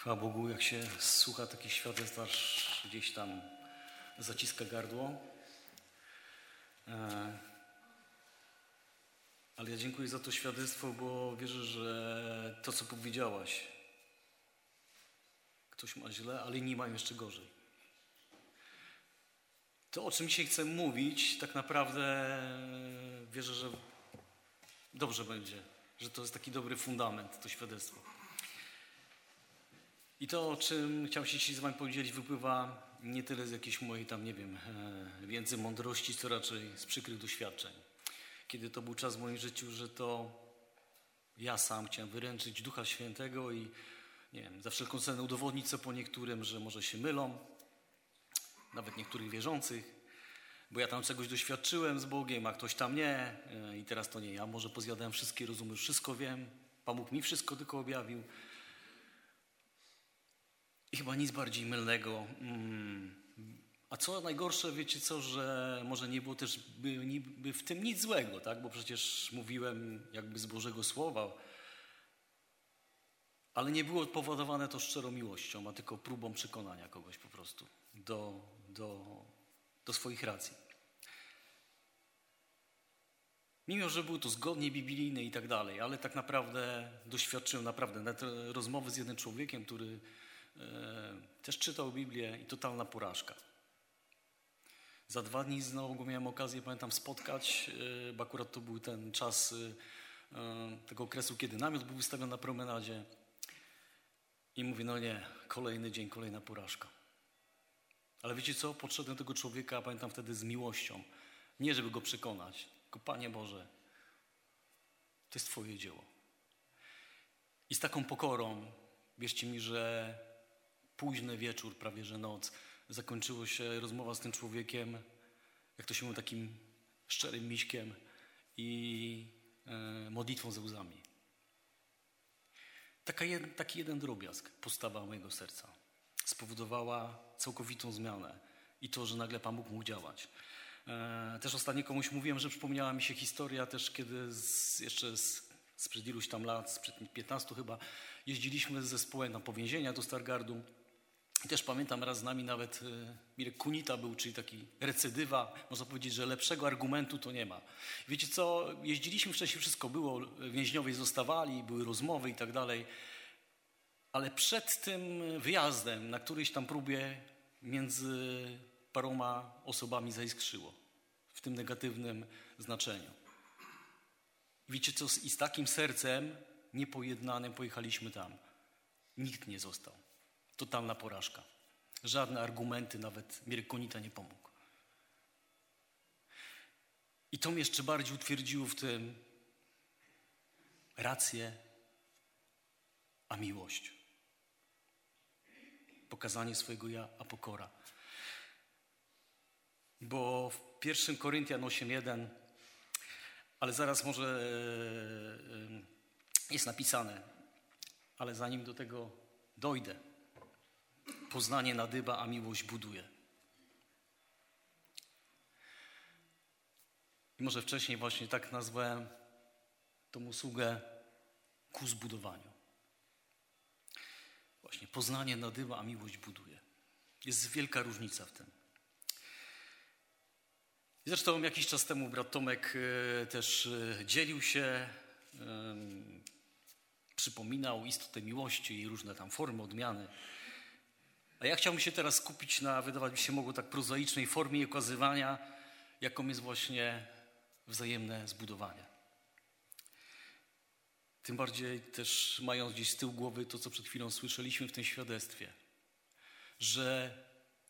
Chwała Bogu, jak się słucha takich świadectw, aż gdzieś tam zaciska gardło. E, ale ja dziękuję za to świadectwo, bo wierzę, że to, co powiedziałaś, ktoś ma źle, ale inni mają jeszcze gorzej. To, o czym dzisiaj chcę mówić, tak naprawdę wierzę, że dobrze będzie, że to jest taki dobry fundament, to świadectwo. I to, o czym chciałem się dzisiaj z Wami podzielić, wypływa nie tyle z jakiejś mojej tam, nie wiem, e, wiedzy, mądrości, co raczej z przykrych doświadczeń. Kiedy to był czas w moim życiu, że to ja sam chciałem wyręczyć Ducha Świętego i nie wiem, za wszelką cenę udowodnić co po niektórym, że może się mylą, nawet niektórych wierzących, bo ja tam czegoś doświadczyłem z Bogiem, a ktoś tam nie e, i teraz to nie ja. Może pozjadałem wszystkie rozumy, wszystko wiem, Pan Bóg mi wszystko tylko objawił. I chyba nic bardziej mylnego. Mm. A co najgorsze, wiecie co, że może nie było też by, w tym nic złego, tak? Bo przecież mówiłem jakby z Bożego Słowa, ale nie było powodowane to szczerą miłością, a tylko próbą przekonania kogoś po prostu do, do, do swoich racji. Mimo, że było to zgodnie biblijne i tak dalej, ale tak naprawdę doświadczyłem naprawdę rozmowy z jednym człowiekiem, który też czytał Biblię i totalna porażka. Za dwa dni znowu miałem okazję, pamiętam, spotkać, e, bo akurat to był ten czas e, tego okresu, kiedy namiot był wystawiony na promenadzie. I mówię, no nie, kolejny dzień, kolejna porażka. Ale wiecie co? Podszedłem tego człowieka, pamiętam wtedy z miłością. Nie, żeby go przekonać, tylko Panie Boże, to jest Twoje dzieło. I z taką pokorą, wierzcie mi, że późny wieczór, prawie że noc, zakończyło się rozmowa z tym człowiekiem, jak to się mówi, takim szczerym miśkiem i e, modlitwą ze łzami. Taka jed, taki jeden drobiazg postawa mojego serca spowodowała całkowitą zmianę i to, że nagle Pan Bóg mógł działać. E, też ostatnio komuś mówiłem, że przypomniała mi się historia też, kiedy z, jeszcze z, sprzed iluś tam lat, sprzed 15 chyba, jeździliśmy z zespołem na powięzienia do Stargardu. Też pamiętam raz z nami nawet e, Mirek Kunita był, czyli taki recydywa. Można powiedzieć, że lepszego argumentu to nie ma. Wiecie co, jeździliśmy wcześniej, wszystko było, więźniowie zostawali, były rozmowy i tak dalej. Ale przed tym wyjazdem na którejś tam próbie między paroma osobami zaiskrzyło. W tym negatywnym znaczeniu. Wiecie co, i z takim sercem niepojednanym pojechaliśmy tam. Nikt nie został. Totalna porażka. Żadne argumenty, nawet Mirek Konita nie pomógł. I to mnie jeszcze bardziej utwierdziło w tym rację, a miłość. Pokazanie swojego ja, a pokora. Bo w 1 Koryntian 8.1, ale zaraz może e, e, jest napisane, ale zanim do tego dojdę, poznanie nadyba, a miłość buduje. I może wcześniej właśnie tak nazwałem tą usługę ku zbudowaniu. Właśnie poznanie nadyba, a miłość buduje. Jest wielka różnica w tym. Zresztą jakiś czas temu brat Tomek e, też e, dzielił się, przypominał istotę miłości i różne tam formy odmiany. A ja chciałbym się teraz skupić na, wydawać mi się mogło, tak prozaicznej formie okazywania, jaką jest właśnie wzajemne zbudowanie. Tym bardziej też mając gdzieś z tyłu głowy to, co przed chwilą słyszeliśmy w tym świadectwie, że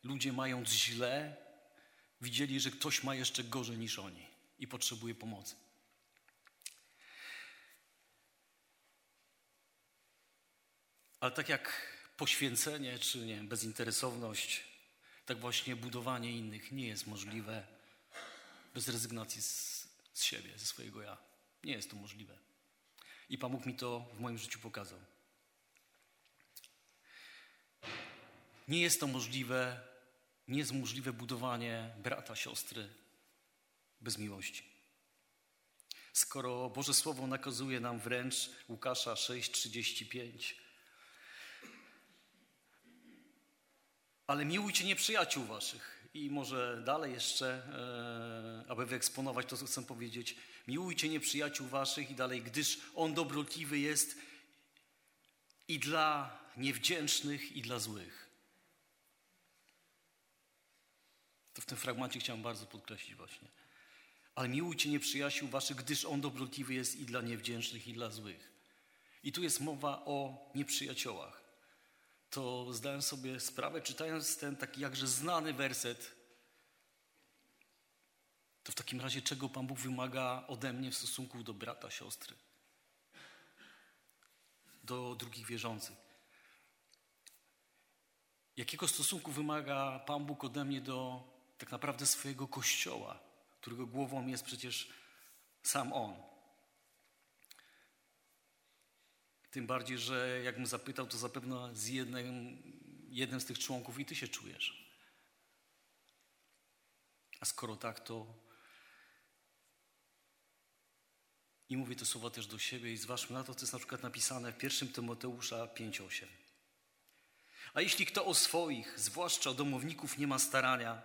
ludzie mając źle, widzieli, że ktoś ma jeszcze gorzej niż oni i potrzebuje pomocy. Ale tak jak poświęcenie czy nie, bezinteresowność, tak właśnie budowanie innych nie jest możliwe bez rezygnacji z, z siebie, ze swojego ja. Nie jest to możliwe. I Pan Bóg mi to w moim życiu pokazał. Nie jest to możliwe, nie jest możliwe budowanie brata, siostry bez miłości. Skoro Boże Słowo nakazuje nam wręcz Łukasza 6:35 Ale miłujcie nieprzyjaciół waszych. I może dalej jeszcze, e, aby wyeksponować to, co chcę powiedzieć. Miłujcie nieprzyjaciół waszych i dalej, gdyż on dobrotliwy jest i dla niewdzięcznych, i dla złych. To w tym fragmencie chciałem bardzo podkreślić właśnie. Ale miłujcie nieprzyjaciół waszych, gdyż on dobrotliwy jest i dla niewdzięcznych, i dla złych. I tu jest mowa o nieprzyjaciołach. To zdałem sobie sprawę, czytając ten taki jakże znany werset, to w takim razie czego Pan Bóg wymaga ode mnie w stosunku do brata, siostry, do drugich wierzących? Jakiego stosunku wymaga Pan Bóg ode mnie do tak naprawdę swojego kościoła, którego głową jest przecież sam On? Tym bardziej, że jakbym zapytał, to zapewne z jednym, jednym z tych członków i ty się czujesz. A skoro tak, to i mówię te słowa też do siebie i zważmy na to, co jest na przykład napisane w 1 Tymoteusza 5,8. A jeśli kto o swoich, zwłaszcza o domowników, nie ma starania,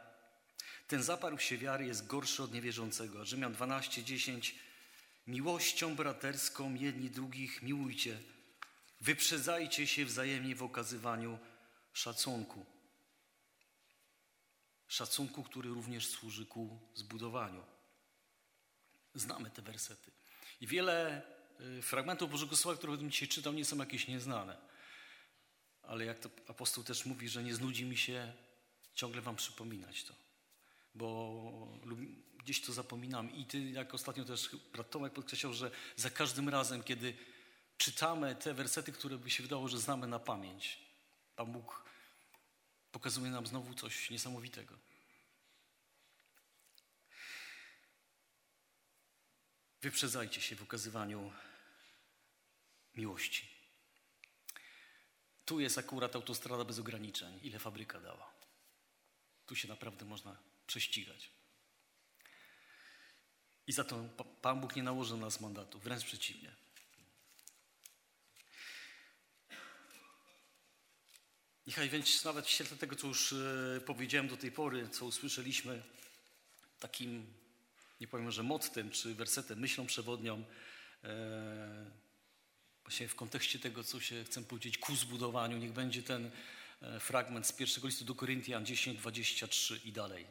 ten zaparł się wiary jest gorszy od niewierzącego. Rzymian 12:10 Miłością braterską jedni drugich miłujcie, wyprzedzajcie się wzajemnie w okazywaniu szacunku. Szacunku, który również służy ku zbudowaniu. Znamy te wersety. I wiele y, fragmentów Bożego Słowa, które bym dzisiaj czytał, nie są jakieś nieznane. Ale jak to apostoł też mówi, że nie znudzi mi się ciągle wam przypominać to. Bo gdzieś to zapominam. I ty, jak ostatnio też brat Tomek podkreślał, że za każdym razem, kiedy czytamy te wersety, które by się wydało, że znamy na pamięć, Pan Bóg pokazuje nam znowu coś niesamowitego. Wyprzedzajcie się w okazywaniu miłości. Tu jest akurat autostrada bez ograniczeń, ile fabryka dała. Tu się naprawdę można prześcigać. I za to Pan Bóg nie nałożył nas mandatu, wręcz przeciwnie. Niechaj więc nawet w świetle tego, co już e, powiedziałem do tej pory, co usłyszeliśmy, takim, nie powiem, że mottem czy wersetem, myślą przewodnią, e, właśnie w kontekście tego, co się chcę powiedzieć, ku zbudowaniu, niech będzie ten e, fragment z pierwszego listu do Koryntian 10, 23 i dalej.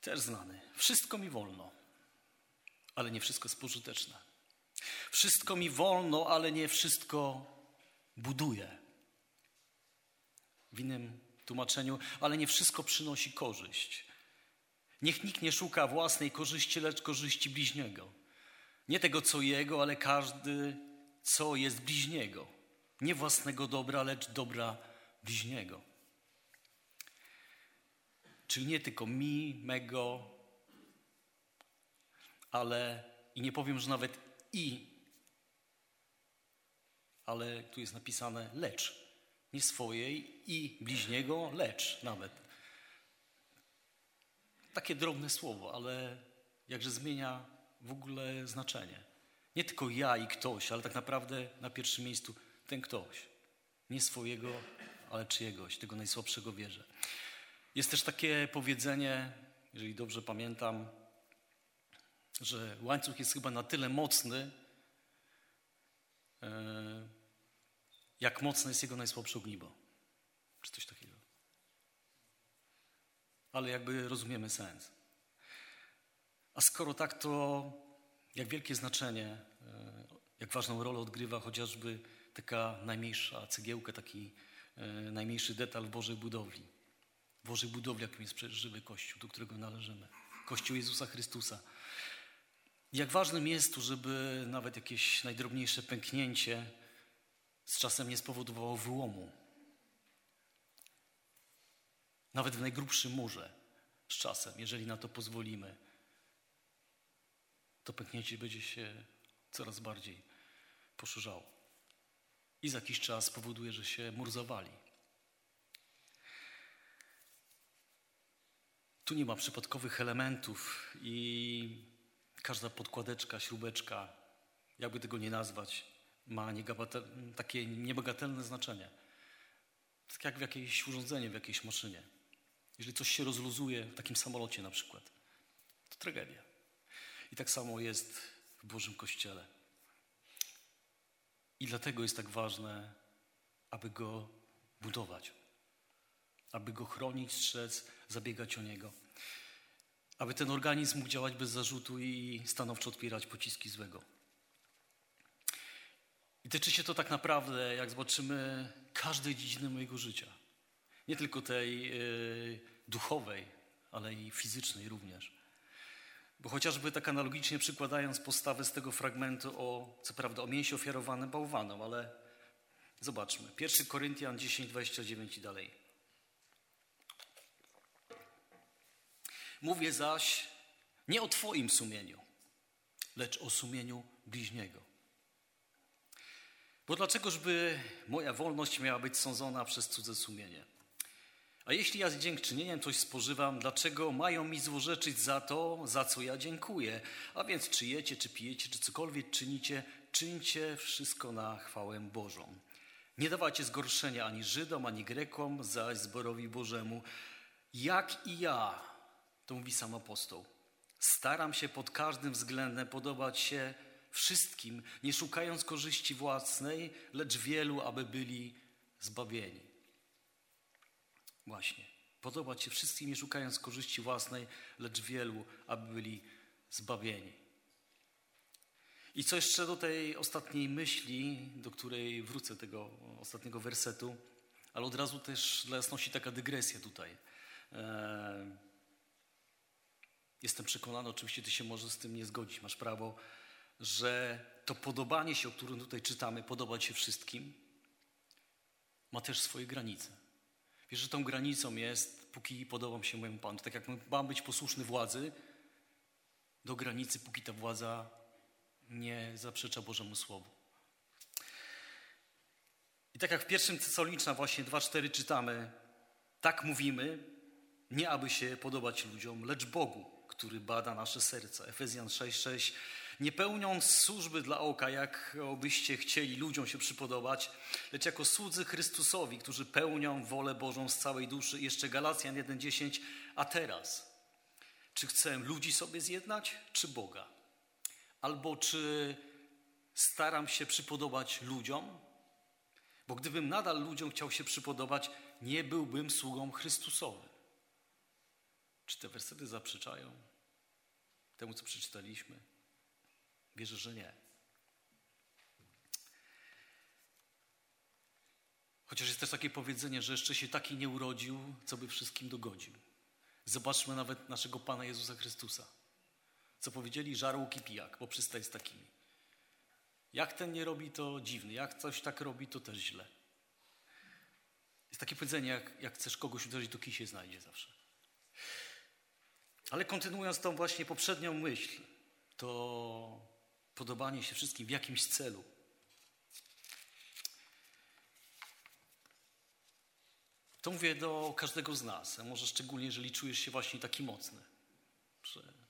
Też znany. Wszystko mi wolno, ale nie wszystko jest pożyteczne. Wszystko mi wolno, ale nie wszystko buduje. W innym tłumaczeniu, ale nie wszystko przynosi korzyść. Niech nikt nie szuka własnej korzyści, lecz korzyści bliźniego. Nie tego, co jego, ale każdy, co jest bliźniego. Nie własnego dobra, lecz dobra bliźniego. Czyli nie tylko mi, mego, ale i nie powiem, że nawet i, ale tu jest napisane lecz. Nie swojej i bliźniego, lecz nawet. Takie drobne słowo, ale jakże zmienia w ogóle znaczenie. Nie tylko ja i ktoś, ale tak naprawdę na pierwszym miejscu ten ktoś. Nie swojego, ale czyjegoś, tego najsłabszego wierzę. Jest też takie powiedzenie, jeżeli dobrze pamiętam, że łańcuch jest chyba na tyle mocny, e, jak mocne jest jego najsłabsze ogniwo. Czy coś takiego. Ale jakby rozumiemy sens. A skoro tak, to jak wielkie znaczenie, e, jak ważną rolę odgrywa chociażby taka najmniejsza cegiełka, taki e, najmniejszy detal w Bożej budowli. W Bożej budowli, jakim jest przecież żywy Kościół, do którego należymy. Kościół Jezusa Chrystusa. Jak ważnym jest tu, żeby nawet jakieś najdrobniejsze pęknięcie z czasem nie spowodowało wyłomu. Nawet w najgrubszym murze z czasem, jeżeli na to pozwolimy, to pęknięcie będzie się coraz bardziej poszerzało. I za jakiś czas powoduje, że się mur zawali. Tu nie ma przypadkowych elementów i każda podkładeczka, śrubeczka, jakby tego nie nazwać, ma takie niebagatelne znaczenie. Tak jak w jakieś urządzenie, w jakiejś maszynie. Jeżeli coś się rozluzuje w takim samolocie na przykład, to tragedia. I tak samo jest w Bożym Kościele. I dlatego jest tak ważne, aby go budować, aby go chronić, strzec, zabiegać o niego, aby ten organizm mógł działać bez zarzutu i stanowczo odpierać pociski złego. I tyczy się to tak naprawdę, jak zobaczymy, każdej dziedziny mojego życia. Nie tylko tej yy, duchowej, ale i fizycznej również. Bo chociażby tak analogicznie przykładając postawę z tego fragmentu o, co prawda, o mięsie ofiarowanym bałwanom, ale zobaczmy. 1 Koryntian 10, 29 i dalej. Mówię zaś nie o Twoim sumieniu, lecz o sumieniu bliźniego. Bo dlaczegożby moja wolność miała być sądzona przez cudze sumienie? A jeśli ja z dziękczynieniem coś spożywam, dlaczego mają mi złorzeczyć za to, za co ja dziękuję? A więc czy jecie, czy pijecie, czy cokolwiek czynicie, czyńcie wszystko na chwałę Bożą. Nie dawajcie zgorszenia ani Żydom, ani Grekom, zaś zborowi Bożemu. Jak i ja, to mówi sam apostoł, staram się pod każdym względem podobać się wszystkim, nie szukając korzyści własnej, lecz wielu, aby byli zbawieni. Właśnie. Podobać się wszystkim, nie szukając korzyści własnej, lecz wielu, aby byli zbawieni. I co jeszcze do tej ostatniej myśli, do której wrócę, tego ostatniego wersetu, ale od razu też dla jasności taka dygresja tutaj. Eee, jestem przekonany, oczywiście ty się możesz z tym nie zgodzić, masz prawo, że to podobanie się, o którym tutaj czytamy, podobać się wszystkim, ma też swoje granice. Wiesz, że tą granicą jest, póki podobam się mojemu Panu. Tak jak mam być posłuszny władzy, do granicy, póki ta władza nie zaprzecza Bożemu Słowu. I tak jak w pierwszym Cesoliczna właśnie 2.4 czytamy, tak mówimy, nie aby się podobać ludziom, lecz Bogu, który bada nasze serca. Efezjan 6:6 nie pełniąc służby dla oka, jak byście chcieli ludziom się przypodobać, lecz jako słudzy Chrystusowi, którzy pełnią wolę Bożą z całej duszy. Jeszcze Galacjan 1:10, a teraz, czy chcę ludzi sobie zjednać, czy Boga? Albo czy staram się przypodobać ludziom? Bo gdybym nadal ludziom chciał się przypodobać, nie byłbym sługą Chrystusowym. Czy te wersety zaprzeczają temu, co przeczytaliśmy? Wierzę, że nie. Chociaż jest też takie powiedzenie, że jeszcze się taki nie urodził, co by wszystkim dogodził. Zobaczmy nawet naszego Pana Jezusa Chrystusa. Co powiedzieli żarłok i pijak, bo przystaje z takimi. Jak ten nie robi, to dziwny. Jak coś tak robi, to też źle. Jest takie powiedzenie, jak, jak chcesz kogoś uderzyć, to kij się znajdzie zawsze. Ale kontynuując tą właśnie poprzednią myśl, to podobanie się wszystkim w jakimś celu. To mówię do każdego z nas, a może szczególnie, jeżeli czujesz się właśnie taki mocny.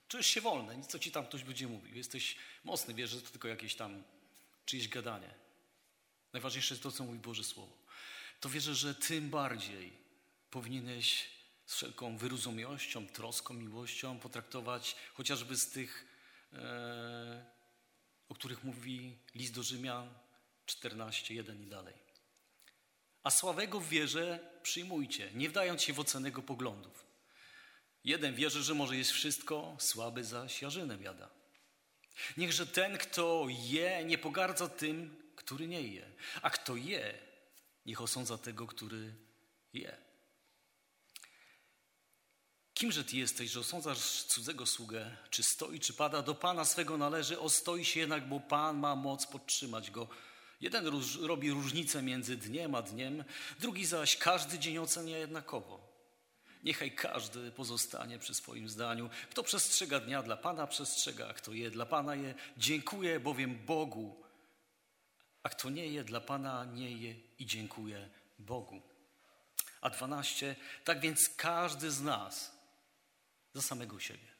Czujesz się wolny, nic co ci tam ktoś będzie mówił. Jesteś mocny, wiesz, że to tylko jakieś tam czyjeś gadanie. Najważniejsze jest to, co mówi Boże Słowo. To wierzę, że tym bardziej powinieneś z wszelką wyrozumiałością, troską, miłością potraktować chociażby z tych e, o których mówi list do Rzymian 14, 1 i dalej. A sławego w wierze przyjmujcie, nie wdając się w ocenę poglądów. Jeden wierzy, że może jest wszystko, słaby zaś jarzynem jada. Niechże ten, kto je, nie pogardza tym, który nie je, a kto je, niech osądza tego, który je. Kimże ty jesteś, że osądzasz cudzego sługę, czy stoi, czy pada? Do Pana swego należy, ostoi się jednak, bo Pan ma moc podtrzymać go. Jeden róż, robi różnicę między dniem a dniem, drugi zaś każdy dzień ocenia jednakowo. Niechaj każdy pozostanie przy swoim zdaniu. Kto przestrzega dnia dla Pana, przestrzega, a kto je dla Pana je, dziękuję bowiem Bogu. A kto nie je dla Pana, nie je i dziękuję Bogu. A dwanaście, tak więc każdy z nas za samego siebie.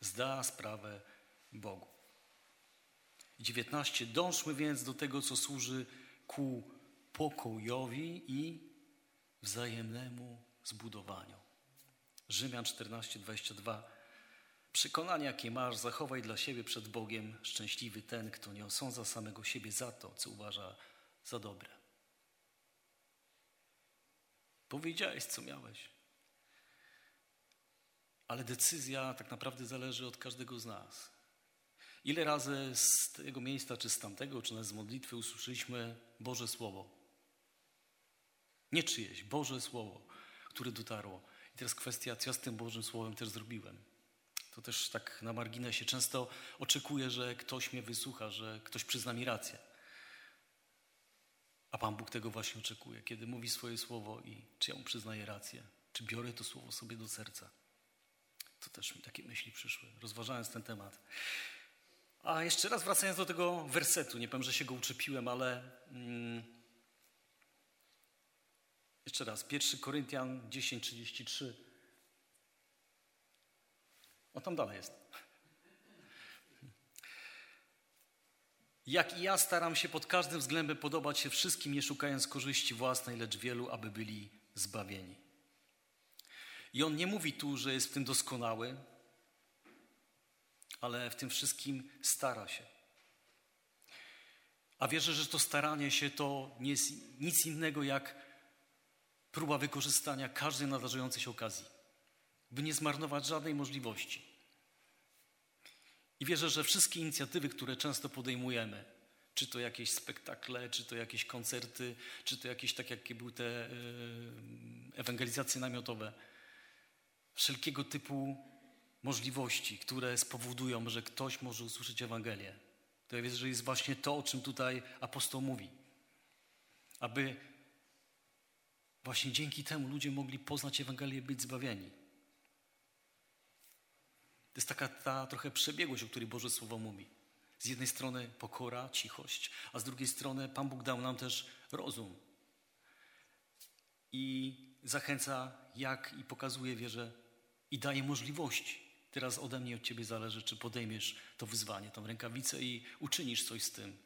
Zda sprawę Bogu. 19. Dążmy więc do tego, co służy ku pokojowi i wzajemnemu zbudowaniu. Rzymian 14, 22. Przekonanie, jakie masz, zachowaj dla siebie przed Bogiem. Szczęśliwy ten, kto nie osądza samego siebie za to, co uważa za dobre. Powiedziałeś, co miałeś. Ale decyzja tak naprawdę zależy od każdego z nas. Ile razy z tego miejsca, czy z tamtego, czy z modlitwy usłyszeliśmy Boże Słowo? Nie czyjeś, Boże Słowo, które dotarło. I teraz kwestia, co ja z tym Bożym Słowem też zrobiłem. To też tak na marginesie. Często oczekuję, że ktoś mnie wysłucha, że ktoś przyzna mi rację. A Pan Bóg tego właśnie oczekuje, kiedy mówi swoje słowo i czy ja mu przyznaję rację, czy biorę to słowo sobie do serca. To też mi takie myśli przyszły, rozważając ten temat. A jeszcze raz wracając do tego wersetu, nie powiem, że się go uczepiłem, ale mm, jeszcze raz, 1 Koryntian 10:33. O tam dalej jest. Jak i ja staram się pod każdym względem podobać się wszystkim, nie szukając korzyści własnej, lecz wielu, aby byli zbawieni. I on nie mówi tu, że jest w tym doskonały, ale w tym wszystkim stara się. A wierzę, że to staranie się to nie jest nic innego jak próba wykorzystania każdej nadarzającej się okazji, by nie zmarnować żadnej możliwości. I wierzę, że wszystkie inicjatywy, które często podejmujemy, czy to jakieś spektakle, czy to jakieś koncerty, czy to jakieś, tak jakie były te ewangelizacje namiotowe, wszelkiego typu możliwości, które spowodują, że ktoś może usłyszeć Ewangelię. To ja wierzę, że jest właśnie to, o czym tutaj apostoł mówi. Aby właśnie dzięki temu ludzie mogli poznać Ewangelię i być zbawieni. To jest taka ta trochę przebiegłość, o której Boże Słowo mówi. Z jednej strony pokora, cichość, a z drugiej strony Pan Bóg dał nam też rozum. I zachęca, jak i pokazuje wierzę i daje możliwości. Teraz ode mnie, od Ciebie zależy, czy podejmiesz to wyzwanie, tą rękawicę i uczynisz coś z tym.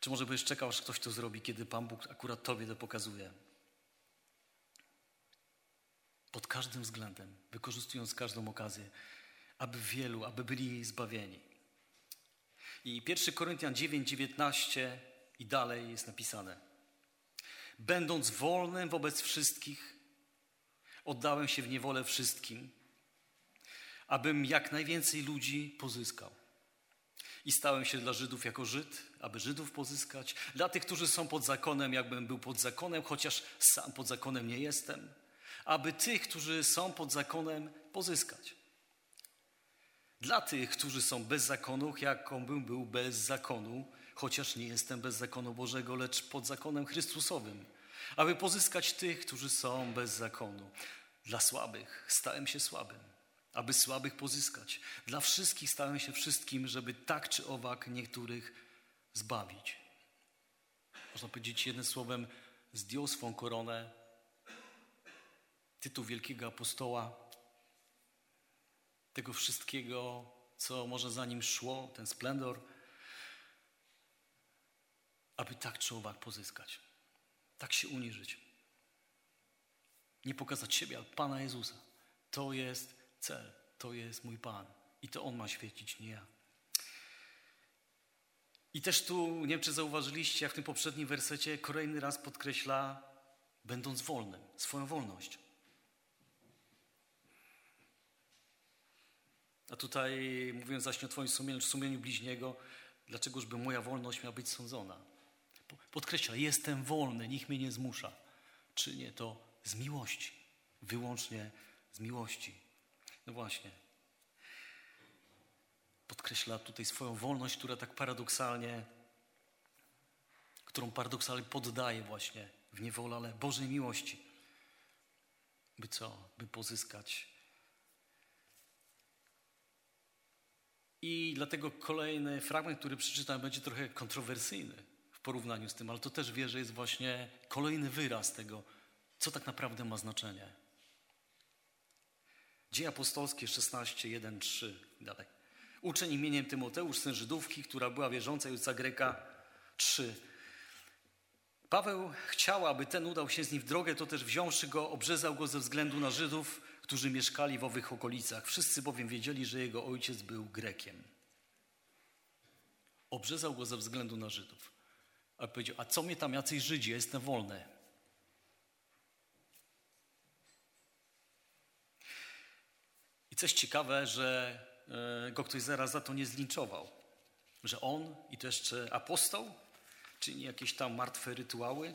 Czy może będziesz czekał, aż ktoś to zrobi, kiedy Pan Bóg akurat Tobie to pokazuje. Pod każdym względem, wykorzystując każdą okazję, aby wielu, aby byli zbawieni. I 1 Koryntian 9, 19 i dalej jest napisane. Będąc wolnym wobec wszystkich, oddałem się w niewolę wszystkim, abym jak najwięcej ludzi pozyskał. I stałem się dla Żydów jako Żyd, aby Żydów pozyskać, dla tych, którzy są pod zakonem, jakbym był pod zakonem, chociaż sam pod zakonem nie jestem, aby tych, którzy są pod zakonem, pozyskać. Dla tych, którzy są bez zakonu, jakbym był bez zakonu, chociaż nie jestem bez zakonu Bożego, lecz pod zakonem Chrystusowym, aby pozyskać tych, którzy są bez zakonu. Dla słabych stałem się słabym, aby słabych pozyskać. Dla wszystkich stałem się wszystkim, żeby tak czy owak niektórych zbawić. Można powiedzieć jednym słowem, zdjął swą koronę, tytuł wielkiego apostoła, tego wszystkiego, co może za nim szło, ten splendor, aby tak czy owak pozyskać, tak się uniżyć. Nie pokazać siebie, ale Pana Jezusa. To jest cel, to jest mój Pan. I to On ma świecić, nie ja. I też tu, nie wiem czy zauważyliście, jak w tym poprzednim wersecie kolejny raz podkreśla, będąc wolnym, swoją wolność. A tutaj mówiąc właśnie o Twoim sumieniu, sumieniu bliźniego, dlaczegożby moja wolność miała być sądzona. Podkreśla, jestem wolny, nikt mnie nie zmusza. Czynię to z miłości, wyłącznie z miłości. No właśnie. Podkreśla tutaj swoją wolność, która tak paradoksalnie, którą paradoksalnie poddaje właśnie w niewolę, ale Bożej miłości. By co? By pozyskać I dlatego kolejny fragment, który przeczytam, będzie trochę kontrowersyjny w porównaniu z tym, ale to też wierzę jest właśnie kolejny wyraz tego, co tak naprawdę ma znaczenie. Dzieje apostolskie 16, 1, 3 dalej. Uczeń imieniem Tymoteusz, syn Żydówki, która była wierząca i Greka 3. Paweł chciał, aby ten udał się z nim w drogę, to też wziąwszy go, obrzezał go ze względu na Żydów, którzy mieszkali w owych okolicach. Wszyscy bowiem wiedzieli, że jego ojciec był Grekiem. Obrzezał go ze względu na Żydów. A powiedział, a co mnie tam jacyś Żydzi, ja jestem wolny. I coś ciekawe, że e, go ktoś zaraz za to nie zlinczował. Że on i to jeszcze apostoł czyni jakieś tam martwe rytuały,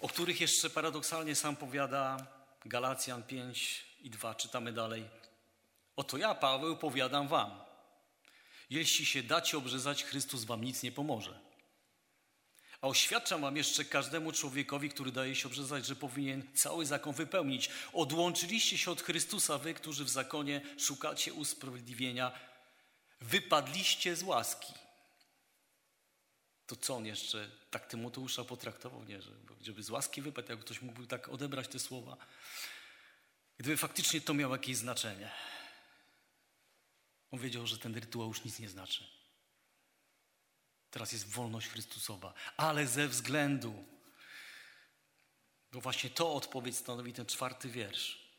o których jeszcze paradoksalnie sam powiada Galacjan 5 i 2, czytamy dalej. Oto ja, Paweł, powiadam wam, jeśli się dacie obrzezać, Chrystus wam nic nie pomoże. A oświadczam wam jeszcze każdemu człowiekowi, który daje się obrzezać, że powinien cały zakon wypełnić. Odłączyliście się od Chrystusa, wy, którzy w zakonie szukacie usprawiedliwienia. Wypadliście z łaski. To co on jeszcze tak Tymoteusza potraktował? Nie, żeby z łaski wypadł, jak ktoś mógłby tak odebrać te słowa. Gdyby faktycznie to miało jakieś znaczenie. On wiedział, że ten rytuał już nic nie znaczy. Teraz jest wolność Chrystusowa, ale ze względu, bo właśnie to odpowiedź stanowi ten czwarty wiersz,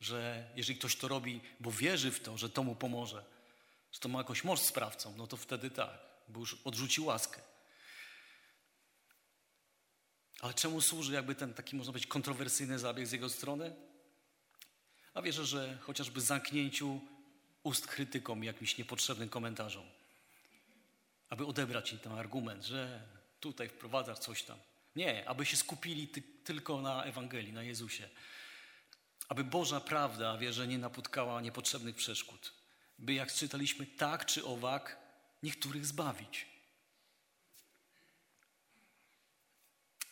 że jeżeli ktoś to robi, bo wierzy w to, że to mu pomoże, że to ma jakąś moc sprawcą, no to wtedy tak, bo już odrzucił łaskę. Ale czemu służy jakby ten taki, można być, kontrowersyjny zabieg z jego strony? A wierzę, że chociażby zamknięciu ust krytykom i jakimś niepotrzebnym komentarzom aby odebrać im ten argument, że tutaj wprowadzasz coś tam. Nie, aby się skupili ty, tylko na Ewangelii, na Jezusie. Aby Boża prawda, wierzę, nie napotkała niepotrzebnych przeszkód. By, jak czytaliśmy, tak czy owak, niektórych zbawić.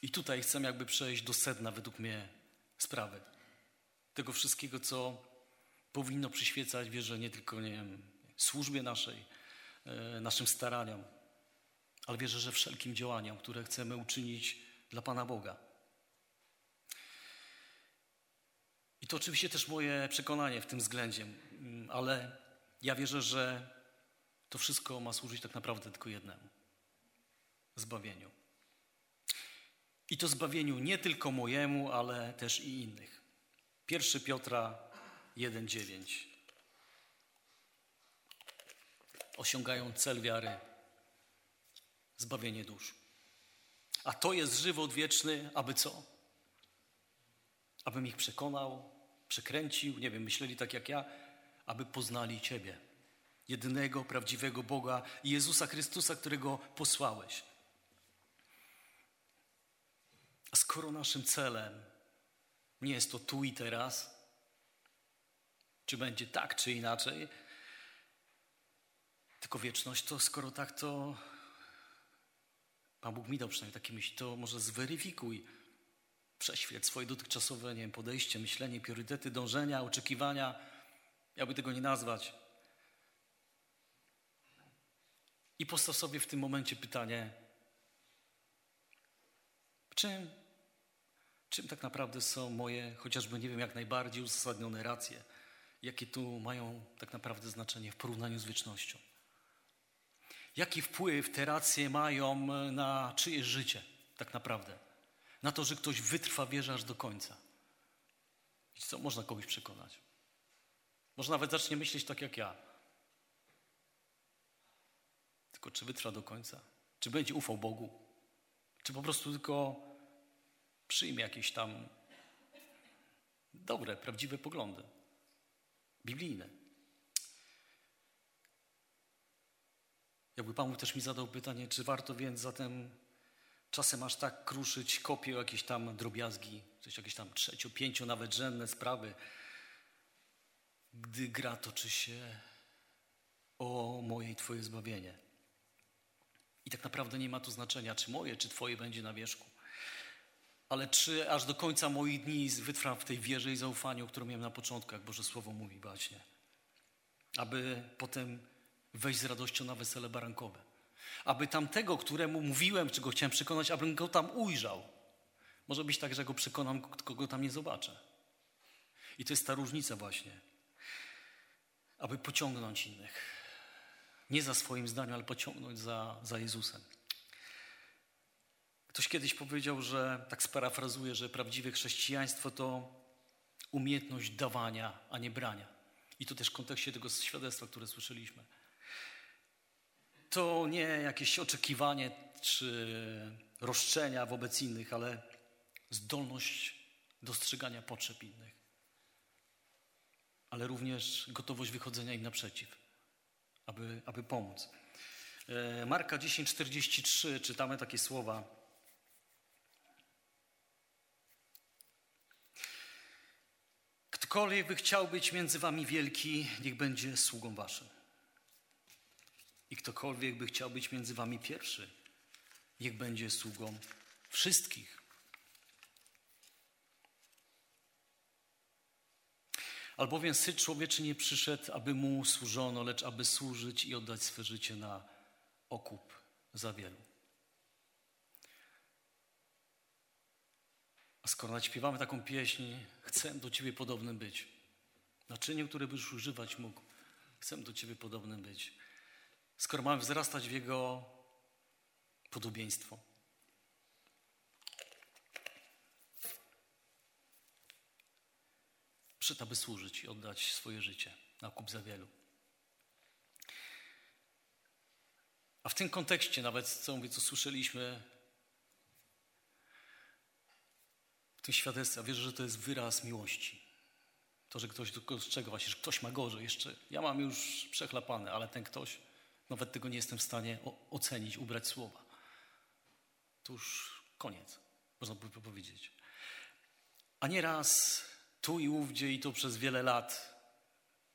I tutaj chcę jakby przejść do sedna, według mnie, sprawy. Tego wszystkiego, co powinno przyświecać, wierzę, nie tylko, nie wiem, służbie naszej, naszym staraniom, ale wierzę, że wszelkim działaniom, które chcemy uczynić dla Pana Boga. I to oczywiście też moje przekonanie w tym względzie, ale ja wierzę, że to wszystko ma służyć tak naprawdę tylko jednemu zbawieniu. I to zbawieniu nie tylko mojemu, ale też i innych. 1 Piotra 1,9 osiągają cel wiary zbawienie dusz. A to jest żywot wieczny, aby co? Abym ich przekonał, przekręcił, nie wiem, myśleli tak jak ja, aby poznali Ciebie, jedynego, prawdziwego Boga Jezusa Chrystusa, którego posłałeś. A skoro naszym celem nie jest to tu i teraz, czy będzie tak, czy inaczej, tylko wieczność, to skoro tak, to Pan Bóg mi dał przynajmniej takie myśli, to może zweryfikuj, prześwieć swoje dotychczasowe nie wiem, podejście, myślenie, priorytety, dążenia, oczekiwania, jakby tego nie nazwać. I postaw sobie w tym momencie pytanie, czym, czym tak naprawdę są moje, chociażby nie wiem, jak najbardziej uzasadnione racje, jakie tu mają tak naprawdę znaczenie w porównaniu z wiecznością. Jaki wpływ te racje mają e, na czyjeś życie, tak naprawdę? Na to, że ktoś wytrwa wierzę aż do końca. I co, można kogoś przekonać. Może nawet zacznie myśleć tak jak ja. Tylko czy wytrwa do końca? Czy będzie ufał Bogu? Czy po prostu tylko przyjmie jakieś tam dobre, prawdziwe poglądy? Biblijne. Jakby Pan też mi zadał pytanie, czy warto więc zatem czasem aż tak kruszyć kopię jakieś tam drobiazgi, coś jakieś tam trzecio, pięcio nawet rzędne sprawy, gdy gra toczy się o moje i Twoje zbawienie. I tak naprawdę nie ma tu znaczenia, czy moje, czy Twoje będzie na wierzchu. Ale czy aż do końca moich dni wytrwam w tej wierze i zaufaniu, którą miałem na początku, jak Boże Słowo mówi bacznie. Aby potem wejść z radością na wesele barankowe. Aby tamtego, któremu mówiłem, czy go chciałem przekonać, abym go tam ujrzał. Może być tak, że go przekonam, kogo tam nie zobaczę. I to jest ta różnica właśnie. Aby pociągnąć innych. Nie za swoim zdaniem, ale pociągnąć za, za Jezusem. Ktoś kiedyś powiedział, że, tak sparafrazuję, że prawdziwe chrześcijaństwo to umiejętność dawania, a nie brania. I to też w kontekście tego świadectwa, które słyszeliśmy. To nie jakieś oczekiwanie czy roszczenia wobec innych, ale zdolność dostrzegania potrzeb innych, ale również gotowość wychodzenia im naprzeciw, aby, aby pomóc. E, Marka 10:43 czytamy takie słowa. Ktokolwiek by chciał być między wami wielki, niech będzie sługą waszym. I ktokolwiek by chciał być między wami pierwszy, niech będzie sługą wszystkich. Albowiem Syn Człowieczy nie przyszedł, aby Mu służono, lecz aby służyć i oddać swe życie na okup za wielu. A skoro naśpiewamy taką pieśń, chcę do Ciebie podobnym być. Naczyniu, które byś używać mógł, chcę do Ciebie podobnym być. Skoro mamy wzrastać w Jego podobieństwo. Przyszedł, aby służyć i oddać swoje życie na kup za wielu. A w tym kontekście nawet, co mówię, co słyszeliśmy w tym świadectwie, wierzę, że to jest wyraz miłości. To, że ktoś dostrzega właśnie, że ktoś ma gorzej jeszcze. Ja mam już przechlapane, ale ten ktoś, nawet tego nie jestem w stanie ocenić, ubrać słowa. To już koniec, można by powiedzieć. A nieraz tu i ówdzie i to przez wiele lat,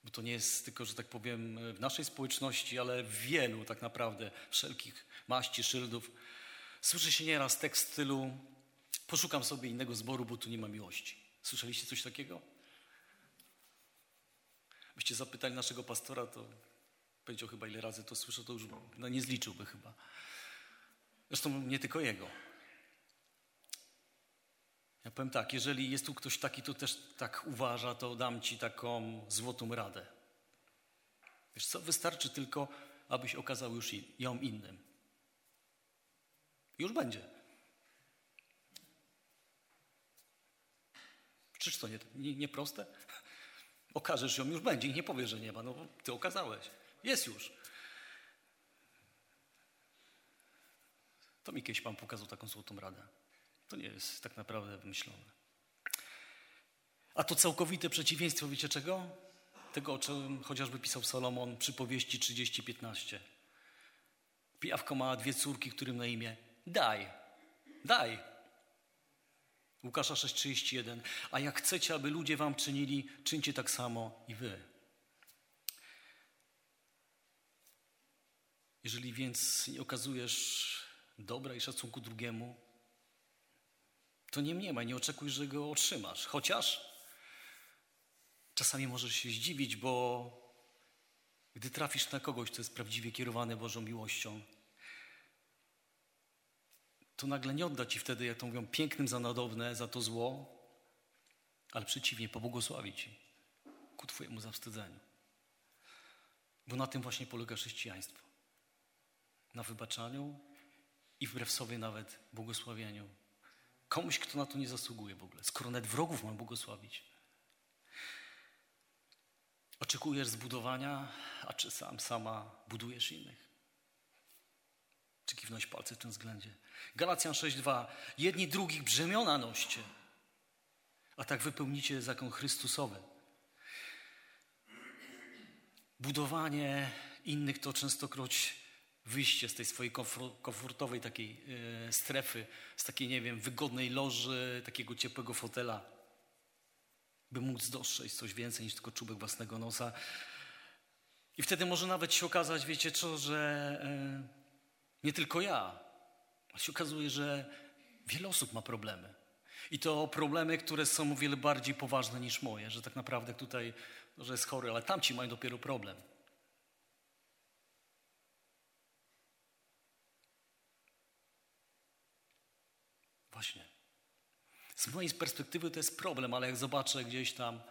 bo to nie jest tylko, że tak powiem, w naszej społeczności, ale w wielu tak naprawdę wszelkich maści, szyldów, słyszy się nieraz tekst stylu poszukam sobie innego zboru, bo tu nie ma miłości. Słyszeliście coś takiego? Byście zapytali naszego pastora, to powiedział chyba ile razy to słyszę, to już no, nie zliczyłby chyba. Zresztą nie tylko jego. Ja powiem tak, jeżeli jest tu ktoś taki, kto też tak uważa, to dam ci taką złotą radę. Wiesz co, wystarczy tylko, abyś okazał już ją innym. Już będzie. Czyż to nie, nie, nie proste? Okażesz ją, już będzie i nie powiesz, że nie ma. No ty okazałeś. Jest już. To mi kiedyś Pan pokazał taką złotą radę. To nie jest tak naprawdę wymyślone. A to całkowite przeciwieństwo, wiecie czego? Tego, o czym chociażby pisał Salomon przy powieści 30-15. Pijawko ma dwie córki, którym na imię daj, daj. Łukasza 6,31. A jak chcecie, aby ludzie wam czynili, czyńcie tak samo i wy. Jeżeli więc nie okazujesz dobra i szacunku drugiemu, to nie mniemaj, nie oczekuj, że go otrzymasz. Chociaż czasami możesz się zdziwić, bo gdy trafisz na kogoś, kto jest prawdziwie kierowany Bożą miłością, to nagle nie odda ci wtedy, jak to mówią, pięknym za nadobne, za to zło, ale przeciwnie, pobłogosławi ci ku Twojemu zawstydzeniu. Bo na tym właśnie polega chrześcijaństwo. Na wybaczaniu i wbrew sobie nawet błogosławieniu. Komuś, kto na to nie zasługuje w ogóle, skoro nawet wrogów mam błogosławić. Oczekujesz zbudowania, a czy sam, sama budujesz innych? Czy kiwnąć palce w tym względzie? Galacjan 6.2. Jedni drugich brzemiona noście, a tak wypełnicie zakon Chrystusowy. Budowanie innych to częstokroć wyjście z tej swojej komfortowej takiej e, strefy, z takiej, nie wiem, wygodnej loży, takiego ciepłego fotela, by móc dostrzec coś więcej niż tylko czubek własnego nosa. I wtedy może nawet się okazać, wiecie co, że e, nie tylko ja, ale się okazuje, że wiele osób ma problemy. I to problemy, które są o wiele bardziej poważne niż moje, że tak naprawdę tutaj, że jest chory, ale tamci mają dopiero problem. Właśnie. Z mojej perspektywy to jest problem, ale jak zobaczę gdzieś tam,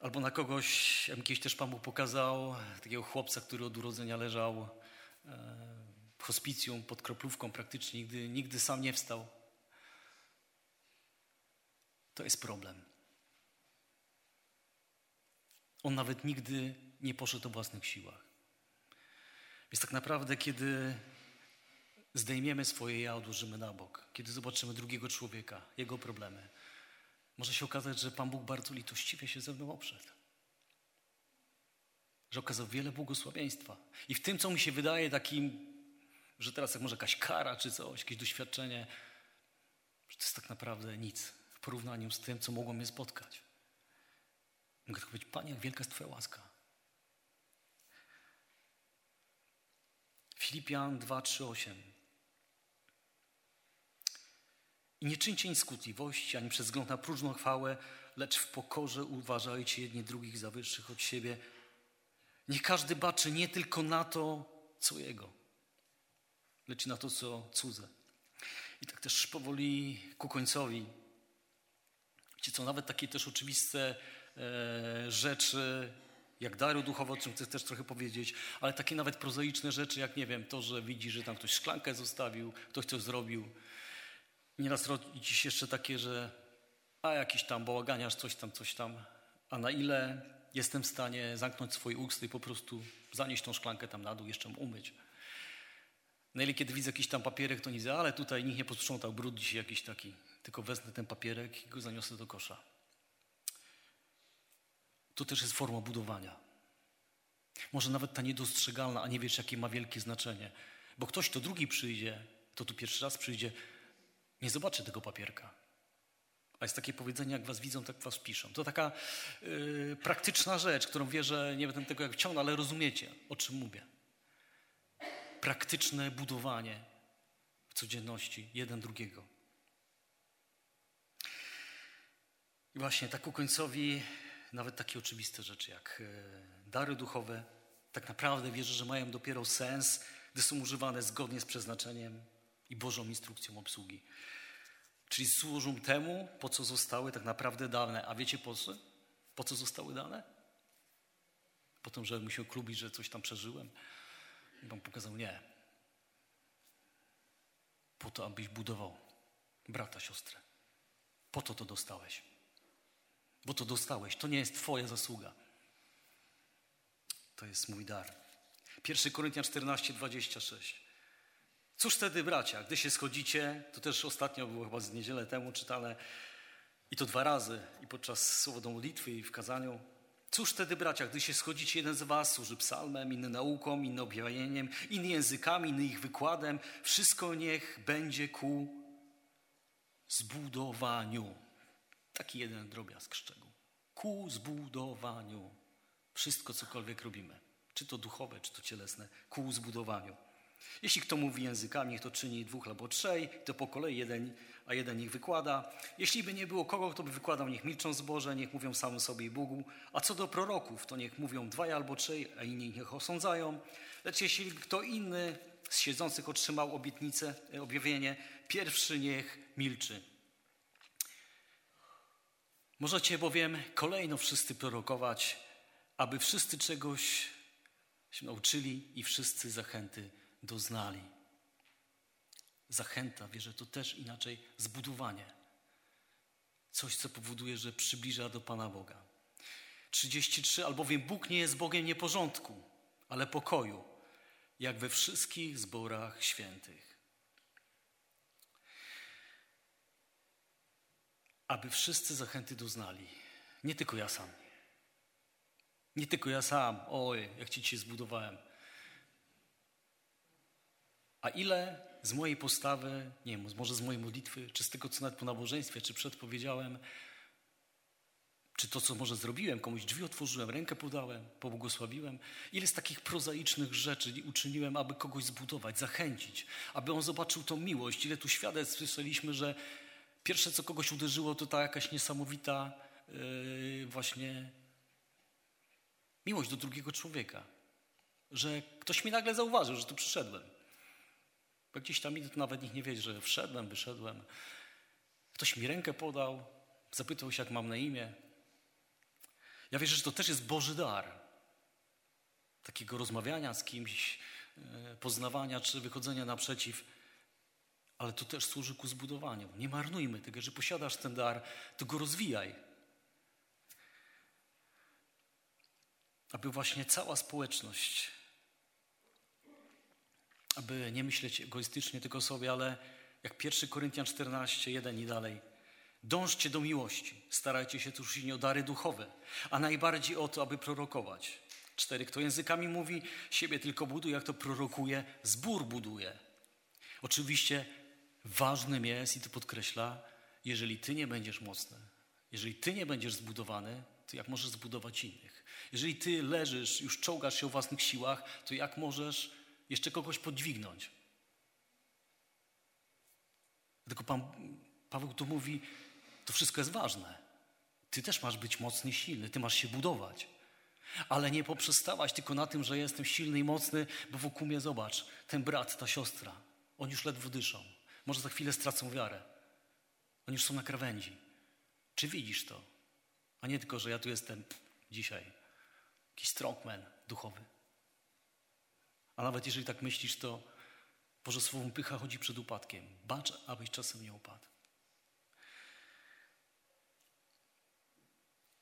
albo na kogoś, jak kiedyś też Pan Bóg pokazał, takiego chłopca, który od urodzenia leżał e, w hospicjum pod kroplówką praktycznie, nigdy, nigdy sam nie wstał. To jest problem. On nawet nigdy nie poszedł o własnych siłach. Więc tak naprawdę, kiedy zdejmiemy swoje ja, odłożymy na bok, kiedy zobaczymy drugiego człowieka, jego problemy, może się okazać, że Pan Bóg bardzo litościwie się ze mną oprzedł. Że okazał wiele błogosławieństwa. I w tym, co mi się wydaje takim, że teraz jak może jakaś kara czy coś, jakieś doświadczenie, że to jest tak naprawdę nic w porównaniu z tym, co mogło mnie spotkać. Mogę tylko powiedzieć, Panie, jak wielka jest Twoja łaska. Filipian 2, 3, 8. I nie czyńcie nic skutliwości, ani przez wzgląd na próżną chwałę, lecz w pokorze uważajcie jedni drugich za wyższych od siebie. Niech każdy baczy nie tylko na to, co jego, lecz na to, co cudze. I tak też powoli ku końcowi. Wiecie co, nawet takie też oczywiste e, rzeczy, jak dary duchowe, o czym chcę też trochę powiedzieć, ale takie nawet prozaiczne rzeczy, jak nie wiem, to, że widzi, że tam ktoś szklankę zostawił, ktoś coś zrobił, Nieraz rodzi się jeszcze takie, że a jakiś tam bałaganiarz, coś tam, coś tam, a na ile jestem w stanie zamknąć swoje usty i po prostu zanieść tą szklankę tam na dół, jeszcze umyć. Na ile kiedy widzę jakiś tam papierek, to nie widzę, ale tutaj nikt nie posprzątał, brud dzisiaj jakiś taki. Tylko wezmę ten papierek i go zaniosę do kosza. To też jest forma budowania. Może nawet ta niedostrzegalna, a nie wiesz, jakie ma wielkie znaczenie. Bo ktoś, to drugi przyjdzie, to tu pierwszy raz przyjdzie, nie zobaczy tego papierka. A jest takie powiedzenie, jak was widzą, tak was piszą. To taka yy, praktyczna rzecz, którą wierzę, nie będę tego jak wciągnął, ale rozumiecie, o czym mówię. Praktyczne budowanie w codzienności jeden drugiego. I właśnie tak ku końcowi nawet takie oczywiste rzeczy jak yy, dary duchowe, tak naprawdę wierzę, że mają dopiero sens, gdy są używane zgodnie z przeznaczeniem i Bożą instrukcją obsługi. Czyli służą temu, po co zostały tak naprawdę dane. A wiecie po co? Po co zostały dane? Po to, żeby się klubić, że coś tam przeżyłem. I Pan pokazał, nie. Po to, abyś budował brata, siostrę. Po to to dostałeś. Bo to dostałeś. To nie jest Twoja zasługa. To jest mój dar. 1 Koryntian 14, 26. Cóż wtedy, bracia, gdy się schodzicie, to też ostatnio było chyba z niedzielę temu czytane, i to dwa razy, i podczas słowa modlitwy, i w kazaniu. Cóż wtedy, bracia, gdy się schodzicie, jeden z was służy psalmem, inny nauką, inny objawieniem, inny językami, inny ich wykładem. Wszystko niech będzie ku zbudowaniu. Taki jeden drobiazg szczegół. Ku zbudowaniu. Wszystko, cokolwiek robimy, czy to duchowe, czy to cielesne, ku zbudowaniu. Jeśli kto mówi językami, niech to czyni dwóch albo trzej, to po kolei jeden, a jeden ich wykłada. Jeśli by nie było kogo, kto by wykładał, niech milczą zboże, niech mówią samym sobie i Bogu. A co do proroków, to niech mówią dwaj albo trzej, a inni niech osądzają. Lecz jeśli kto inny z siedzących otrzymał obietnicę, e, objawienie, pierwszy niech milczy. Możecie bowiem kolejno wszyscy prorokować, aby wszyscy czegoś się nauczyli i wszyscy zachęty doznali. Zachęta, wierzę, to też inaczej zbudowanie. Coś, co powoduje, że przybliża do Pana Boga. 33. Albowiem Bóg nie jest Bogiem nieporządku, ale pokoju, jak we wszystkich zborach świętych. Aby wszyscy zachęty doznali. Nie tylko ja sam. Nie tylko ja sam. Oj, jak ci dzisiaj zbudowałem. A ile z mojej postawy, nie wiem, może z mojej modlitwy, czy z tego, co nawet po nabożeństwie, czy przed powiedziałem, czy to, co może zrobiłem, komuś drzwi otworzyłem, rękę podałem, pobłogosławiłem. Ile z takich prozaicznych rzeczy uczyniłem, aby kogoś zbudować, zachęcić, aby on zobaczył tą miłość. Ile tu świadectw słyszeliśmy, że pierwsze, co kogoś uderzyło, to ta jakaś niesamowita yy, właśnie miłość do drugiego człowieka. Że ktoś mi nagle zauważył, że tu przyszedłem. Bo gdzieś tam idę, to nawet nikt nie wie, że wszedłem, wyszedłem. Ktoś mi rękę podał, zapytał się, jak mam na imię. Ja wierzę, że to też jest Boży dar. Takiego rozmawiania z kimś, e, poznawania czy wychodzenia naprzeciw, ale to też służy ku zbudowaniu. Nie marnujmy tego, że posiadasz ten dar, to go rozwijaj. Aby właśnie cała społeczność, aby nie myśleć egoistycznie tylko sobie, ale jak 1 Koryntian 14, 1 i dalej. Dążcie do miłości, starajcie się nie o dary duchowe, a najbardziej o to, aby prorokować. Cztery, kto językami mówi, siebie tylko buduje, jak to prorokuje, zbór buduje. Oczywiście ważnym jest, i to podkreśla, jeżeli ty nie będziesz mocny, jeżeli ty nie będziesz zbudowany, to jak możesz zbudować innych? Jeżeli ty leżysz, już czołgasz się o własnych siłach, to jak możesz jeszcze kogoś podźwignąć? Tylko Pan Paweł tu mówi, to wszystko jest ważne. Ty też masz być mocny, silny, ty masz się budować. Ale nie poprzestawać tylko na tym, że jestem silny i mocny, bo wokół mnie zobacz, ten brat, ta siostra, oni już ledwo dyszą. Może za chwilę stracą wiarę. Oni już są na krawędzi. Czy widzisz to? A nie tylko, że ja tu jestem dzisiaj, jakiś strongman duchowy. A nawet jeżeli tak myślisz, to Boże Słowo pycha chodzi przed upadkiem. Bacz, abyś czasem nie upadł.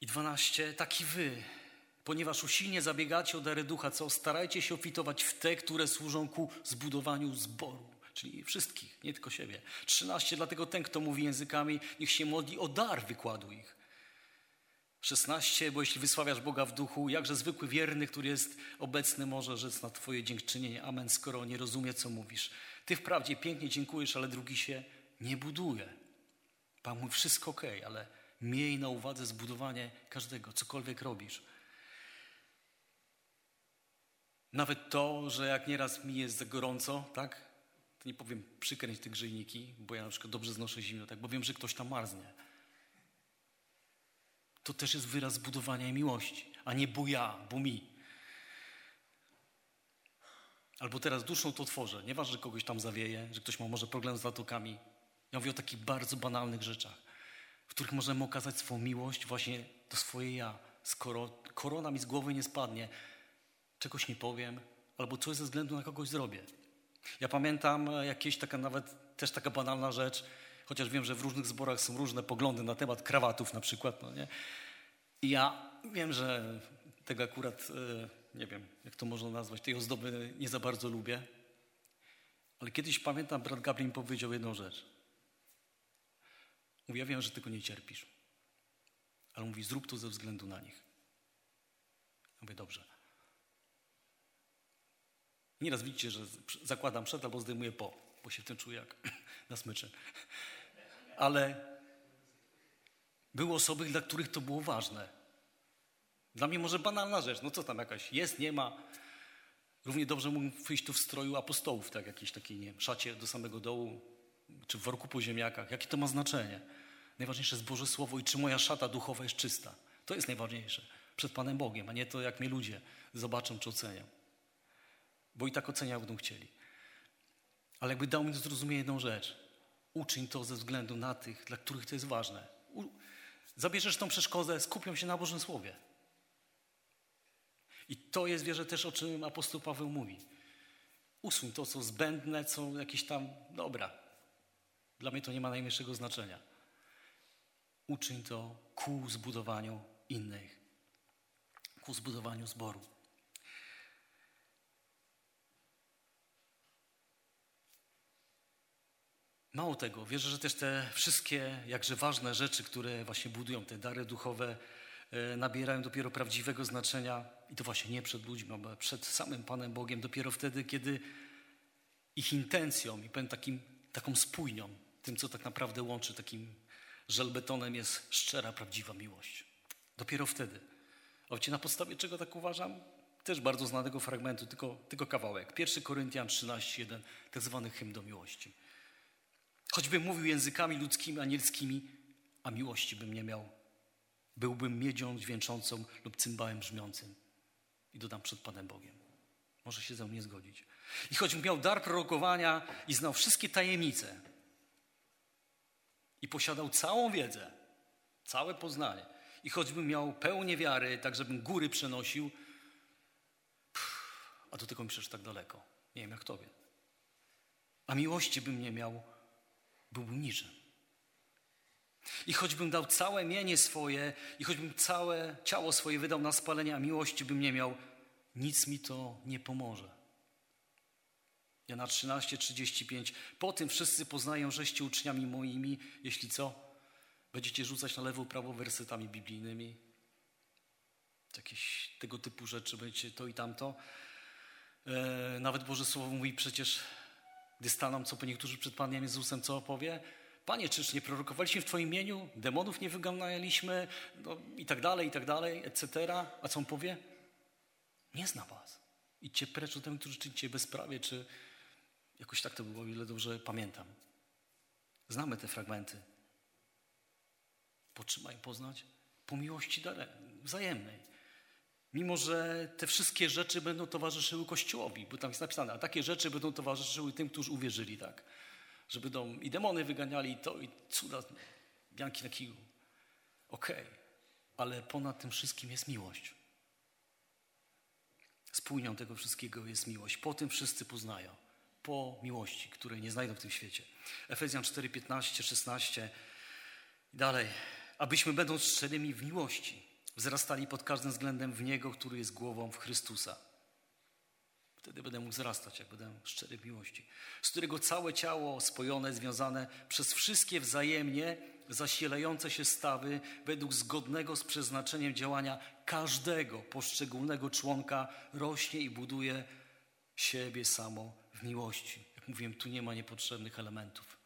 I dwanaście, taki wy, ponieważ usilnie zabiegacie o dary ducha, co starajcie się ofitować w te, które służą ku zbudowaniu zboru, czyli wszystkich, nie tylko siebie. Trzynaście, dlatego ten, kto mówi językami, niech się modli o dar wykładu ich. 16, bo jeśli wysławiasz Boga w duchu, jakże zwykły wierny, który jest obecny, może rzec na Twoje dziękczynienie. Amen, skoro nie rozumie, co mówisz. Ty wprawdzie pięknie dziękujesz, ale drugi się nie buduje. Pan mówi, wszystko ok, ale miej na uwadze zbudowanie każdego, cokolwiek robisz. Nawet to, że jak nieraz mi jest gorąco, tak? To nie powiem przykręć te grzejniki, bo ja na przykład dobrze znoszę zimno, tak? Bo wiem, że ktoś tam marznie to też jest wyraz budowania miłości, a nie bo ja, bo mi. Albo teraz duszą to tworzę. Nieważne, że kogoś tam zawieje, że ktoś ma może problem z zatokami. Ja mówię o takich bardzo banalnych rzeczach, w których możemy okazać swoją miłość właśnie do swojej ja. Skoro korona mi z głowy nie spadnie, czegoś nie powiem, albo coś ze względu na kogoś zrobię. Ja pamiętam e, jakieś taka nawet też taka banalna rzecz, chociaż wiem, że w różnych zborach są różne poglądy na temat krawatów na przykład. No nie? I ja wiem, że tego akurat, e, nie wiem, jak to można nazwać, tej ozdoby nie za bardzo lubię. Ale kiedyś pamiętam, brat mi powiedział jedną rzecz. Mówi, ja wiem, że tego nie cierpisz. Ale mówi, zrób to ze względu na nich. Ja mówię, dobrze. Nieraz widzicie, że zakładam przed albo zdejmuję po, bo się w tym czuję jak na smyczy ale były osoby, dla których to było ważne. Dla mnie może banalna rzecz, no co tam jakaś jest, nie ma. Równie dobrze mógł wyjść tu w stroju apostołów, tak jakiś taki, nie wiem, szacie do samego dołu, czy w worku po ziemniakach. Jakie to ma znaczenie? Najważniejsze jest Boże Słowo i czy moja szata duchowa jest czysta. To jest najważniejsze. Przed Panem Bogiem, a nie to, jak mnie ludzie zobaczą czy ocenią. Bo i tak oceniają, będą chcieli. Ale jakby dał mi zrozumieć jedną rzecz. Uczyń to ze względu na tych, dla których to jest ważne. Zabierzesz tą przeszkodę, skupią się na Bożym Słowie. I to jest, wierzę, też o czym apostoł Paweł mówi. Usuń to, co zbędne, co jakieś tam, dobra. Dla mnie to nie ma najmniejszego znaczenia. Uczyń to ku zbudowaniu innych, ku zbudowaniu zboru. Mało tego, wierzę, że też te wszystkie jakże ważne rzeczy, które właśnie budują te dary duchowe, e, nabierają dopiero prawdziwego znaczenia i to właśnie nie przed ludźmi, ale przed samym Panem Bogiem, dopiero wtedy, kiedy ich intencją i powiem takim, taką spójnią, tym, co tak naprawdę łączy takim żelbetonem jest szczera, prawdziwa miłość. Dopiero wtedy. Wiecie, na podstawie czego tak uważam? Też bardzo znanego fragmentu, tylko, tylko kawałek. 1 Koryntian 13:1, tak zwany hymn do miłości. Choćbym mówił językami ludzkimi, anielskimi, a miłości bym nie miał, byłbym miedzią dźwięczącą lub cymbałem brzmiącym. I dodam przed Panem Bogiem. Może się ze mną nie zgodzić. I choćbym miał dar prorokowania i znał wszystkie tajemnice i posiadał całą wiedzę, całe poznanie, i choćbym miał pełnię wiary, tak żebym góry przenosił, pff, a do tego mi przecież tak daleko. Nie wiem jak tobie. A miłości bym nie miał, byłbym niczym. I choćbym dał całe mienie swoje, i choćbym całe ciało swoje wydał na spalenie, a miłości bym nie miał, nic mi to nie pomoże. Jana 13, 35. Po tym wszyscy poznają, żeście uczniami moimi, jeśli co? Będziecie rzucać na lewo, prawo wersetami biblijnymi. Jakieś tego typu rzeczy, będziecie to i tamto. E, nawet Boże Słowo mówi przecież, gdy staną, co po niektórzy przed Panem Jezusem, co opowie? Panie, czyż nie prorokowaliśmy w Twoim imieniu? Demonów nie wyganialiśmy? No, I tak dalej, i tak dalej, etc. A co on powie? Nie zna was. Idźcie precz od tym, którzy czynicie bezprawie, czy jakoś tak to było, ile dobrze pamiętam. Znamy te fragmenty. Potrzymaj poznać po miłości wzajemnej. Mimo, że te wszystkie rzeczy będą towarzyszyły Kościołowi, bo tam jest napisane, a takie rzeczy będą towarzyszyły tym, którzy uwierzyli, tak? Że będą i demony wyganiali, i to, i cuda, bianki na kiju. Okej, okay. ale ponad tym wszystkim jest miłość. Spójnią tego wszystkiego jest miłość. Po tym wszyscy poznają. Po miłości, której nie znajdą w tym świecie. Efezjan 4, 15, 16 i dalej. Abyśmy będąc szczerymi w miłości, wzrastali pod każdym względem w Niego, który jest głową w Chrystusa. Wtedy będę mógł wzrastać, jak będę szczery w miłości. Z którego całe ciało spojone, związane przez wszystkie wzajemnie zasilające się stawy według zgodnego z przeznaczeniem działania każdego poszczególnego członka rośnie i buduje siebie samo w miłości. Jak mówiłem, tu nie ma niepotrzebnych elementów.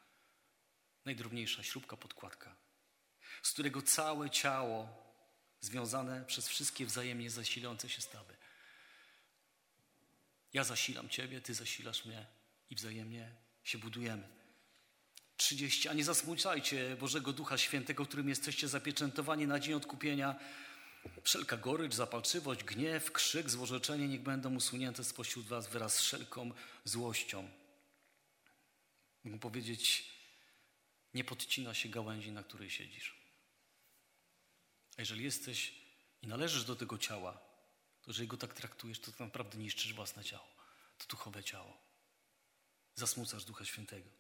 Najdrobniejsza śrubka, podkładka, z którego całe ciało związane przez wszystkie wzajemnie zasilające się stawy. Ja zasilam Ciebie, Ty zasilasz mnie i wzajemnie się budujemy. 30. A nie zasmucajcie Bożego Ducha Świętego, którym jesteście zapieczętowani na dzień odkupienia. Wszelka gorycz, zapalczywość, gniew, krzyk, złorzeczenie niech będą usunięte spośród was wraz z wszelką złością. Mógł powiedzieć, nie podcina się gałęzi, na której siedzisz. A jeżeli jesteś i należysz do tego ciała, to jeżeli go tak traktujesz, to tak naprawdę niszczysz własne ciało, to duchowe ciało. Zasmucasz Ducha Świętego.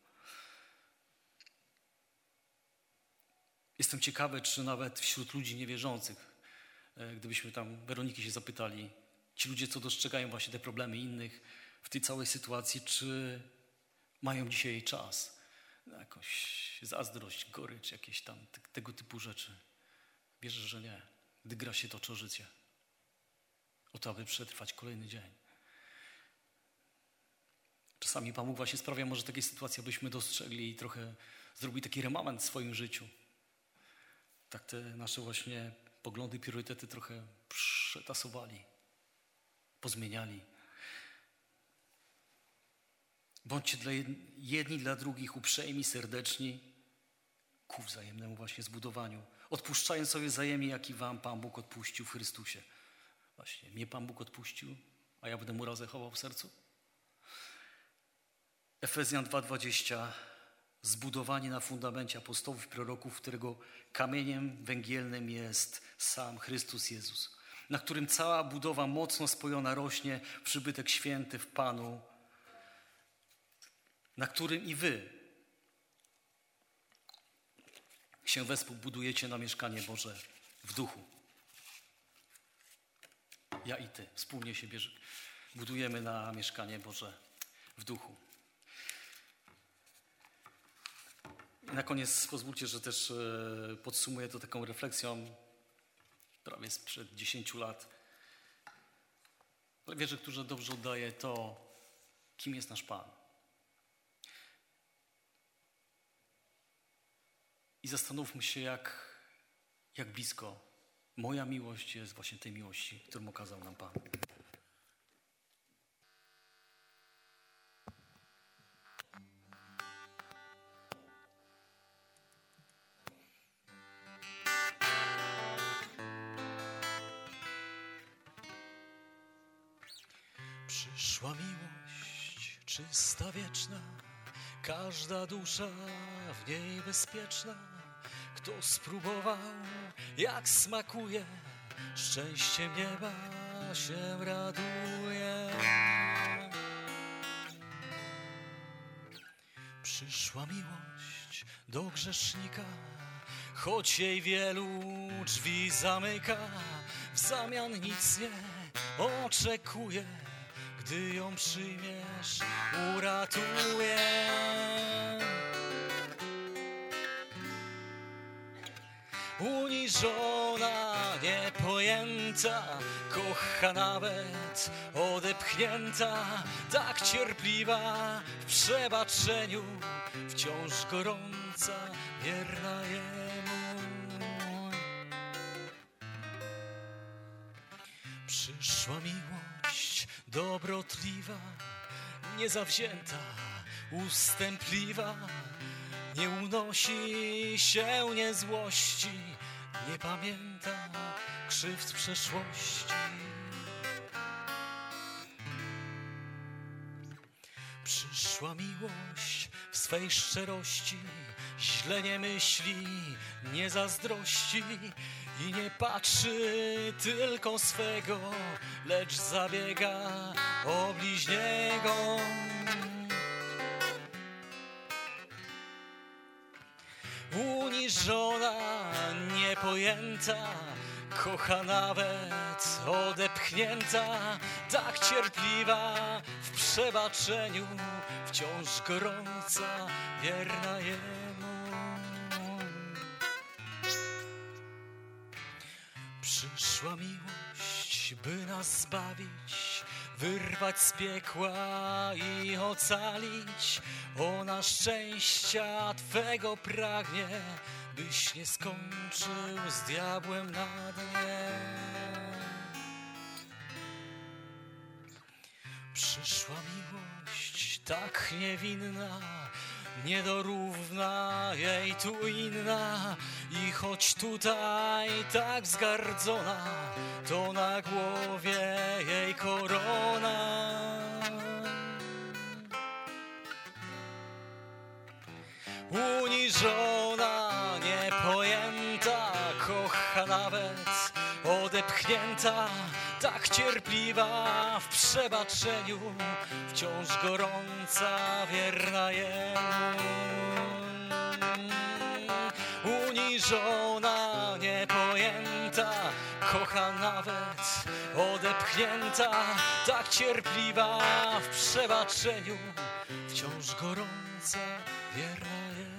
Jestem ciekawy, czy nawet wśród ludzi niewierzących, e, gdybyśmy tam Weroniki się zapytali, ci ludzie, co dostrzegają właśnie te problemy innych w tej całej sytuacji, czy mają dzisiaj czas na jakąś zazdrość, gorycz, jakieś tam tego typu rzeczy. Wierzę, że nie, gdy gra się toczy życie. O to, aby przetrwać kolejny dzień. Czasami Pan Bóg właśnie sprawia może takie sytuacje, abyśmy dostrzegli i trochę zrobili taki remament w swoim życiu tak te nasze właśnie poglądy, priorytety trochę przetasowali, pozmieniali. Bądźcie dla jedni dla drugich uprzejmi, serdeczni ku wzajemnemu właśnie zbudowaniu. Odpuszczając sobie wzajemnie, jak i wam Pan Bóg odpuścił w Chrystusie. Właśnie, mnie Pan Bóg odpuścił, a ja będę mu razem chował w sercu. Efezjan 2,20 zbudowani na fundamencie apostołów i proroków, którego kamieniem węgielnym jest sam Chrystus Jezus, na którym cała budowa mocno spojona rośnie przybytek święty w Panu, na którym i wy się wespół budujecie na mieszkanie Boże w duchu. Ja i ty wspólnie się bierze, budujemy na mieszkanie Boże w duchu. Na koniec pozwólcie, że też e, podsumuję to taką refleksją prawie sprzed 10 lat. Wierzę, że dobrze oddaje to, kim jest nasz Pan. I zastanówmy się, jak, jak blisko moja miłość jest właśnie tej miłości, którą okazał nam Pan. Przyszła miłość czysta, wieczna, każda dusza w niej bezpieczna. Kto spróbował, jak smakuje, szczęściem nieba się raduje. Przyszła miłość do grzesznika, choć jej wielu drzwi zamyka, w zamian nic nie oczekuje, gdy ją przyjmiesz, uratuje. Uniżona, niepojęta, kocha nawet odepchnięta, tak cierpliwa w przebaczeniu, wciąż gorąca, wierna jemu. Przyszła miłość dobrotliwa, niezawzięta, ustępliwa, nie unosi się, nie złości, nie pamięta krzywd przeszłości. Przyszła miłość w swej szczerości, źle nie myśli, nie zazdrości i nie patrzy tylko swego, lecz zabiega o bliźniego. Uniżona, niepojęta, kocha nawet odepchnięta, tak cierpliwa w przebaczeniu, wciąż gorąca, wierna jemu. Przyszła miłość, by nas zbawić, wyrwać z piekła i ocalić. Ona szczęścia Twego pragnie, byś nie skończył z diabłem na dnie. Przyszła miłość tak niewinna, niedorówna jej tu inna i choć tutaj tak wzgardzona, to na głowie jej korona. Uniżona, niepojęta, kocha nawet odepchnięta, tak cierpliwa w przebaczeniu, wciąż gorąca, wierna jemu. Uniżona, niepojęta, kocha nawet odepchnięta, tak cierpliwa w przebaczeniu, wciąż gorąca, wierna jemu.